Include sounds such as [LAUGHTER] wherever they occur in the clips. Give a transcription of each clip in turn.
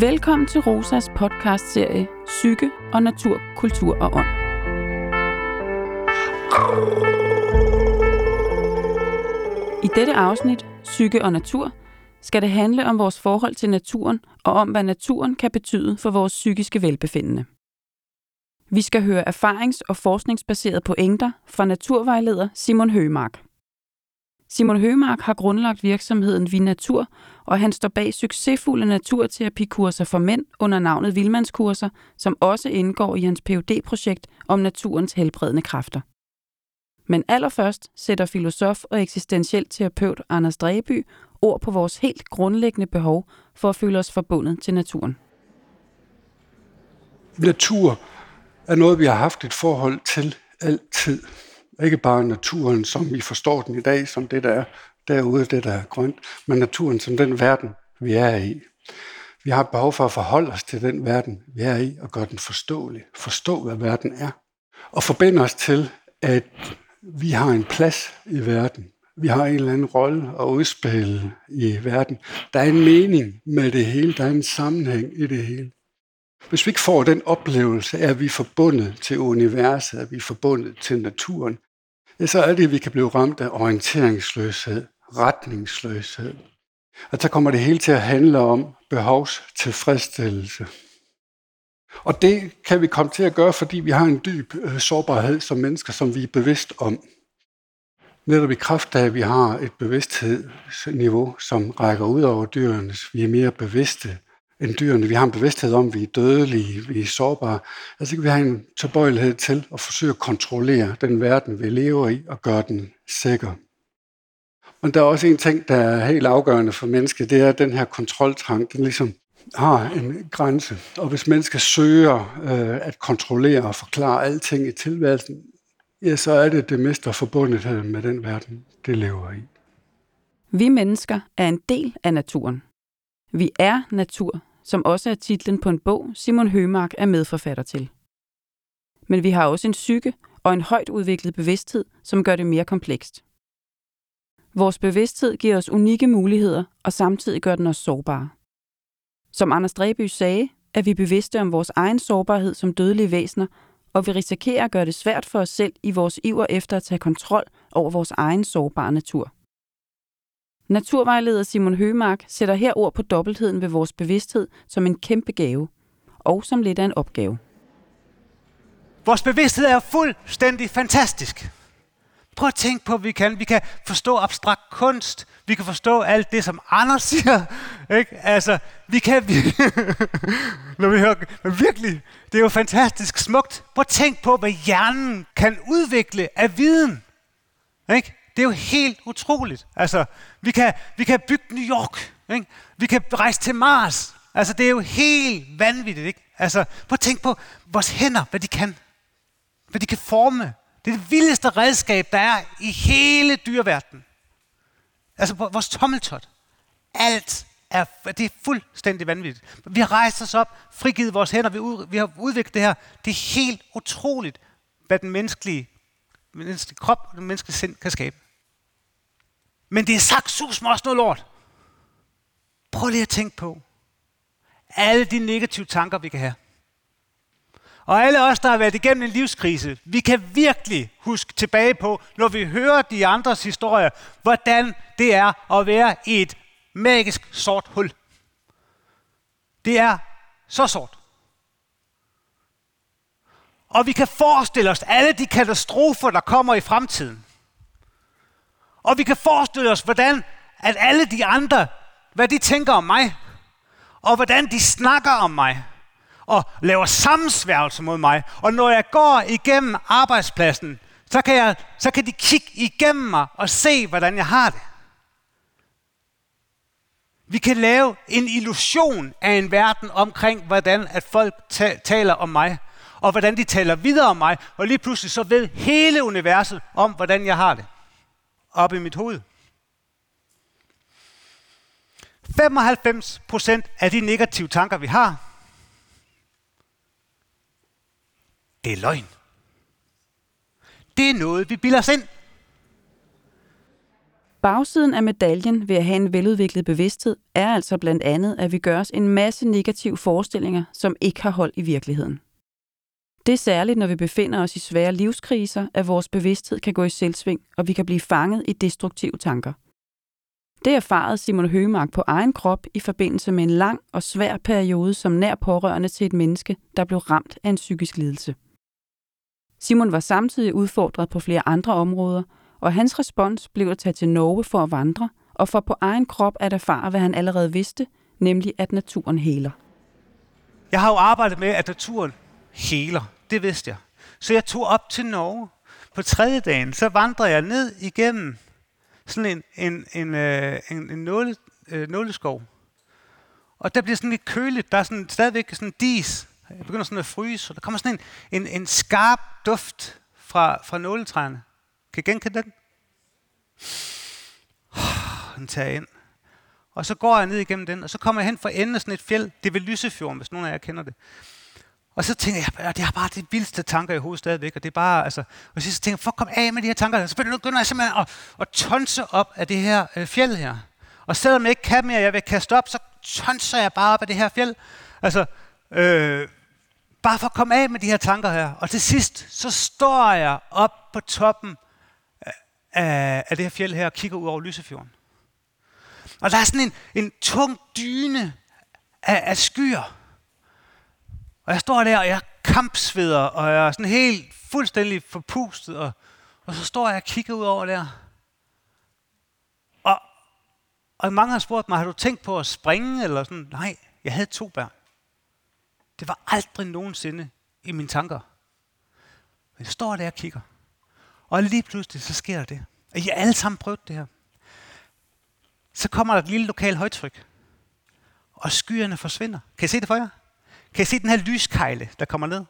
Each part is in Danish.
Velkommen til Rosas podcast-serie Psyke og Natur, Kultur og Ånd. I dette afsnit, Psyke og Natur, skal det handle om vores forhold til naturen og om, hvad naturen kan betyde for vores psykiske velbefindende. Vi skal høre erfarings- og forskningsbaserede pointer fra naturvejleder Simon Høgemark. Simon Høgemark har grundlagt virksomheden Vi Natur, og han står bag succesfulde naturterapikurser for mænd under navnet Vilmandskurser, som også indgår i hans phd projekt om naturens helbredende kræfter. Men allerførst sætter filosof og eksistentiel terapeut Anders Dreby ord på vores helt grundlæggende behov for at føle os forbundet til naturen. Natur er noget, vi har haft et forhold til altid. Ikke bare naturen, som vi forstår den i dag, som det der er derude, det der er grønt, men naturen som den verden, vi er i. Vi har behov for at forholde os til den verden, vi er i, og gøre den forståelig. Forstå, hvad verden er. Og forbinde os til, at vi har en plads i verden. Vi har en eller anden rolle at udspille i verden. Der er en mening med det hele. Der er en sammenhæng i det hele. Hvis vi ikke får den oplevelse, at vi er forbundet til universet, at vi er forbundet til naturen, ja, så er det, at vi kan blive ramt af orienteringsløshed, retningsløshed. Og så kommer det hele til at handle om behovstilfredsstillelse. Og det kan vi komme til at gøre, fordi vi har en dyb øh, sårbarhed som mennesker, som vi er bevidst om. Netop i kraft af, at vi har et bevidsthedsniveau, som rækker ud over dyrenes. Vi er mere bevidste end dyrene. Vi har en bevidsthed om, at vi er dødelige, vi er sårbare. Altså kan vi have en tilbøjelighed til at forsøge at kontrollere den verden, vi lever i, og gøre den sikker. Men der er også en ting, der er helt afgørende for mennesket, det er, at den her kontroltrang, den ligesom har en grænse. Og hvis mennesket søger øh, at kontrollere og forklare alting i tilværelsen, ja, så er det det mister forbundethed med den verden, det lever i. Vi mennesker er en del af naturen. Vi er natur, som også er titlen på en bog, Simon Hømark er medforfatter til. Men vi har også en psyke og en højt udviklet bevidsthed, som gør det mere komplekst. Vores bevidsthed giver os unikke muligheder, og samtidig gør den os sårbare. Som Anders Dreby sagde, er vi bevidste om vores egen sårbarhed som dødelige væsener, og vi risikerer at gøre det svært for os selv i vores iver efter at tage kontrol over vores egen sårbare natur. Naturvejleder Simon Høgemark sætter her ord på dobbeltheden ved vores bevidsthed som en kæmpe gave, og som lidt af en opgave. Vores bevidsthed er fuldstændig fantastisk. Prøv at tænke på, at vi kan. Vi kan forstå abstrakt kunst. Vi kan forstå alt det, som Anders [LAUGHS] siger. Ikke? Altså, vi kan... [LAUGHS] når vi hører... Men virkelig, det er jo fantastisk smukt. Prøv at tænke på, hvad hjernen kan udvikle af viden. Ikke? Det er jo helt utroligt. Altså, vi kan, vi kan bygge New York. Ikke? Vi kan rejse til Mars. Altså, det er jo helt vanvittigt. Ikke? Altså, prøv at tænke på vores hænder, hvad de kan. Hvad de kan forme. Det er det vildeste redskab, der er i hele dyreverdenen. Altså, vores tommeltot. Alt er, det er fuldstændig vanvittigt. Vi har rejst os op, frigivet vores hænder, vi, ud, vi har udviklet det her. Det er helt utroligt, hvad den menneskelige, menneskelige krop og den menneskelige sind kan skabe. Men det er sagt sus også noget lort. Prøv lige at tænke på alle de negative tanker, vi kan have. Og alle os, der har været igennem en livskrise, vi kan virkelig huske tilbage på, når vi hører de andres historier, hvordan det er at være i et magisk sort hul. Det er så sort. Og vi kan forestille os alle de katastrofer, der kommer i fremtiden. Og vi kan forestille os, hvordan at alle de andre, hvad de tænker om mig, og hvordan de snakker om mig, og laver sammensværgelser mod mig. Og når jeg går igennem arbejdspladsen, så kan, jeg, så kan de kigge igennem mig og se, hvordan jeg har det. Vi kan lave en illusion af en verden omkring, hvordan at folk ta- taler om mig, og hvordan de taler videre om mig, og lige pludselig så ved hele universet om, hvordan jeg har det op i mit hoved. 95% af de negative tanker, vi har, det er løgn. Det er noget, vi bilder os ind. Bagsiden af medaljen ved at have en veludviklet bevidsthed er altså blandt andet, at vi gør os en masse negative forestillinger, som ikke har hold i virkeligheden. Det er særligt, når vi befinder os i svære livskriser, at vores bevidsthed kan gå i selvsving, og vi kan blive fanget i destruktive tanker. Det erfarede Simon Høgemark på egen krop i forbindelse med en lang og svær periode som nær pårørende til et menneske, der blev ramt af en psykisk lidelse. Simon var samtidig udfordret på flere andre områder, og hans respons blev at tage til Norge for at vandre, og for på egen krop at erfare, hvad han allerede vidste, nemlig at naturen heler. Jeg har jo arbejdet med, at naturen heler. Det vidste jeg. Så jeg tog op til Norge. På tredje dagen, så vandrede jeg ned igennem sådan en, en, en, øh, en, en nåle, øh, nåleskov. Og der bliver sådan lidt køligt. Der er sådan, stadigvæk sådan dis. Jeg begynder sådan at fryse. Og der kommer sådan en, en, en skarp duft fra, fra nåletræerne. Kan I genkende den? [SIGHS] Den tager jeg ind. Og så går jeg ned igennem den, og så kommer jeg hen for enden af sådan et fjeld. Det er ved Lysefjorden, hvis nogen af jer kender det. Og så tænker jeg, at det har bare de vildeste tanker i hovedet stadigvæk, og det er bare, altså, og så tænker jeg, fuck, kom af med de her tanker, så begynder jeg simpelthen at, at tonse op af det her øh, fjeld her. Og selvom jeg ikke kan mere, jeg vil kaste op, så tonser jeg bare op af det her fjeld. Altså, øh, bare for at komme af med de her tanker her. Og til sidst, så står jeg op på toppen af, af det her fjeld her og kigger ud over Lysefjorden. Og der er sådan en, en tung dyne af, af skyer. Og jeg står der, og jeg kampsveder, og jeg er sådan helt fuldstændig forpustet, og, og så står jeg og kigger ud over der. Og, og mange har spurgt mig, har du tænkt på at springe, eller sådan? Nej, jeg havde to børn. Det var aldrig nogensinde i mine tanker. Men jeg står der og kigger. Og lige pludselig, så sker der det. Og I har alle sammen prøvet det her. Så kommer der et lille lokal højtryk. Og skyerne forsvinder. Kan I se det for jer? Kan I se den her lyskejle, der kommer ned?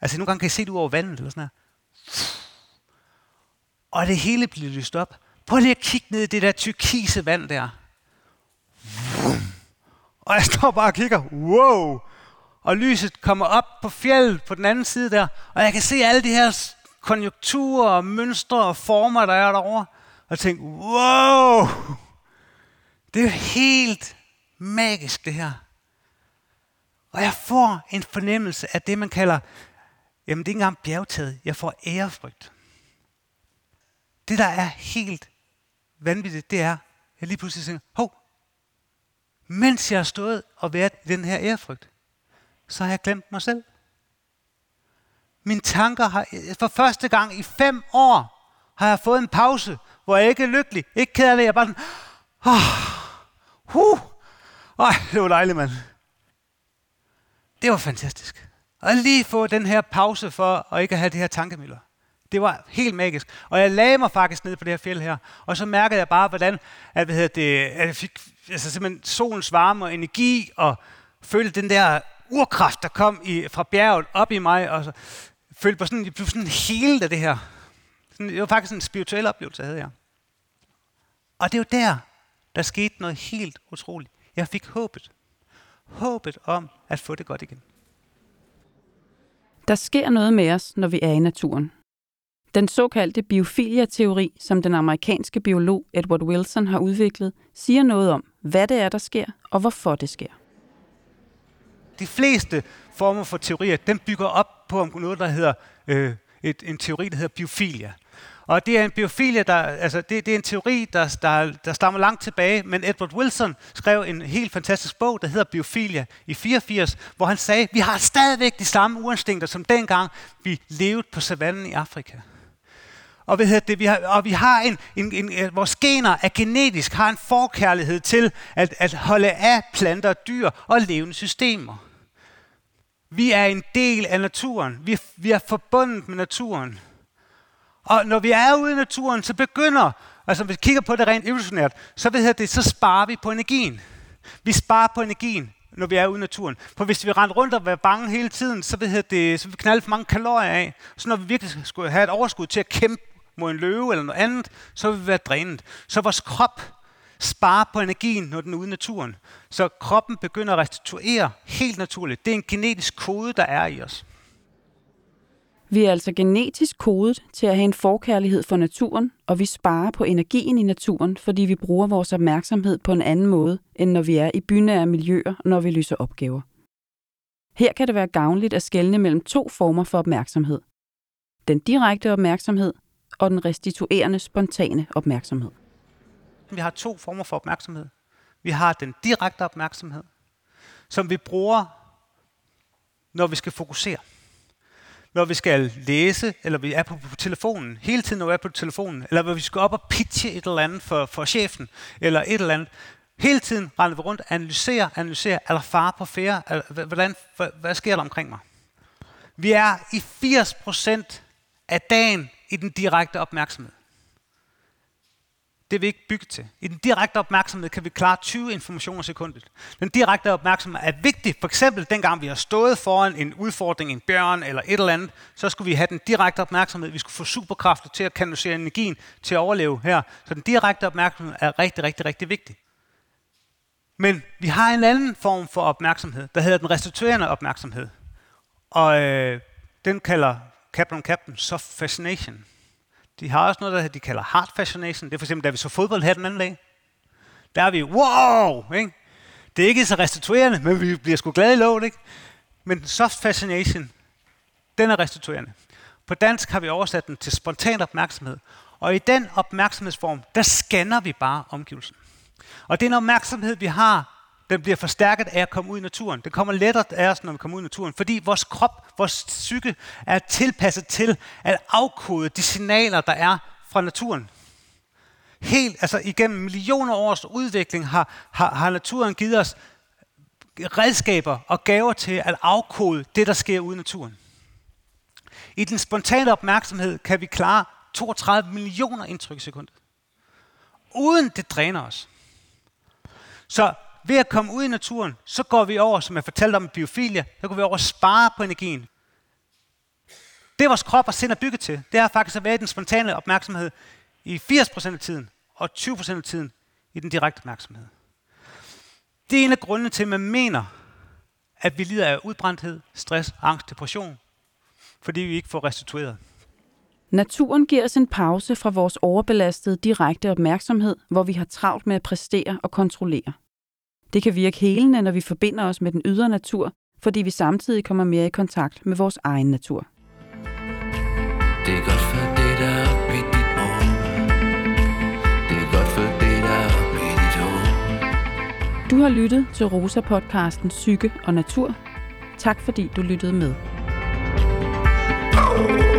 Altså nogle gange kan I se det ud over vandet eller sådan her. Og det hele bliver lyst op. Prøv lige at kigge ned i det der tyrkise vand der. Og jeg står bare og kigger. Wow! Og lyset kommer op på fjellet på den anden side der. Og jeg kan se alle de her konjunkturer, mønstre og former, der er derovre. Og jeg tænker, wow! Det er helt magisk det her. Og jeg får en fornemmelse af det, man kalder, jamen det er ikke engang bjergtaget, jeg får ærefrygt. Det, der er helt vanvittigt, det er, jeg lige pludselig tænker, hov, mens jeg har stået og været i den her ærefrygt, så har jeg glemt mig selv. Mine tanker har, for første gang i fem år, har jeg fået en pause, hvor jeg ikke er lykkelig, ikke ked af det, jeg er bare sådan, oh, huh, Ej, det var dejligt, mand. Det var fantastisk. Og lige få den her pause for at ikke have det her tankemøller. Det var helt magisk. Og jeg lagde mig faktisk ned på det her fjeld her, og så mærkede jeg bare, hvordan at, hvad hedder det, at jeg fik altså simpelthen solens varme og energi, og følte den der urkraft, der kom i, fra bjerget op i mig, og så følte på sådan, jeg blev sådan helt af det her. Sådan, det var faktisk en spirituel oplevelse, havde jeg. Og det var der, der skete noget helt utroligt. Jeg fik håbet håbet om at få det godt igen. Der sker noget med os, når vi er i naturen. Den såkaldte biofilia-teori, som den amerikanske biolog Edward Wilson har udviklet, siger noget om, hvad det er, der sker, og hvorfor det sker. De fleste former for teorier, den bygger op på noget, der hedder øh, et, en teori, der hedder biofilia. Og det er en biofilia, der, altså det, det er en teori, der, der, der stammer langt tilbage, men Edward Wilson skrev en helt fantastisk bog, der hedder Biofilia i 84, hvor han sagde, vi har stadigvæk de samme urinstinkter, som dengang vi levede på savannen i Afrika. Og, hvad det, vi har, og vi har en, en, en, øh, vores gener er genetisk, har en forkærlighed til at, at holde af planter, dyr og levende systemer. Vi er en del af naturen. Vi, vi er forbundet med naturen. Og når vi er ude i naturen, så begynder, altså hvis vi kigger på det rent evolutionært, så, ved det, så sparer vi på energien. Vi sparer på energien, når vi er ude i naturen. For hvis vi render rundt og er bange hele tiden, så, ved det, så vi knalde for mange kalorier af. Så når vi virkelig skulle have et overskud til at kæmpe mod en løve eller noget andet, så vil vi være drænet. Så vores krop sparer på energien, når den er ude i naturen. Så kroppen begynder at restituere helt naturligt. Det er en genetisk kode, der er i os. Vi er altså genetisk kodet til at have en forkærlighed for naturen, og vi sparer på energien i naturen, fordi vi bruger vores opmærksomhed på en anden måde, end når vi er i bynære miljøer, når vi løser opgaver. Her kan det være gavnligt at skelne mellem to former for opmærksomhed. Den direkte opmærksomhed og den restituerende spontane opmærksomhed. Vi har to former for opmærksomhed. Vi har den direkte opmærksomhed, som vi bruger, når vi skal fokusere. Når vi skal læse, eller vi er på, på telefonen, hele tiden når vi er på telefonen, eller når vi skal op og pitche et eller andet for, for chefen, eller et eller andet. Hele tiden render vi rundt, analyserer, analyserer, er der far på færre, hvordan, hvad, hvad sker der omkring mig? Vi er i 80% af dagen i den direkte opmærksomhed. Det er vi ikke bygget til. I den direkte opmærksomhed kan vi klare 20 informationer sekundet. Den direkte opmærksomhed er vigtig. For eksempel dengang vi har stået foran en udfordring, en bjørn eller et eller andet, så skulle vi have den direkte opmærksomhed. Vi skulle få superkræfter til at kanalisere energien til at overleve her. Så den direkte opmærksomhed er rigtig, rigtig, rigtig vigtig. Men vi har en anden form for opmærksomhed, der hedder den restituerende opmærksomhed. Og øh, den kalder Captain Captain Soft Fascination. De har også noget, der de kalder Hard Fascination. Det er for eksempel, da vi så fodbold her den anden dag. Der er vi, wow! Ikke? Det er ikke så restituerende, men vi bliver sgu glade i lovet, ikke? Men Soft Fascination, den er restituerende. På dansk har vi oversat den til spontan opmærksomhed. Og i den opmærksomhedsform, der scanner vi bare omgivelsen. Og det er en opmærksomhed, vi har den bliver forstærket af at komme ud i naturen. Det kommer lettere af os, når vi kommer ud i naturen, fordi vores krop, vores psyke er tilpasset til at afkode de signaler, der er fra naturen. Helt, altså igennem millioner års udvikling har, har, har naturen givet os redskaber og gaver til at afkode det, der sker ude i naturen. I den spontane opmærksomhed kan vi klare 32 millioner indtryk i sekundet. Uden det dræner os. Så ved at komme ud i naturen, så går vi over, som jeg fortalte om biofilia, så går vi over og spare på energien. Det vores krop og sind er bygget til, det er faktisk at være i den spontane opmærksomhed i 80% af tiden, og 20% af tiden i den direkte opmærksomhed. Det er en af grundene til, at man mener, at vi lider af udbrændthed, stress, angst, depression, fordi vi ikke får restitueret. Naturen giver os en pause fra vores overbelastede direkte opmærksomhed, hvor vi har travlt med at præstere og kontrollere. Det kan virke helende, når vi forbinder os med den ydre natur, fordi vi samtidig kommer mere i kontakt med vores egen natur. Det er godt for det, der er i dit år. Det er godt for det, der er i dit år. Du har lyttet til Rosa-podcasten Psyke og Natur. Tak fordi du lyttede med. Oh.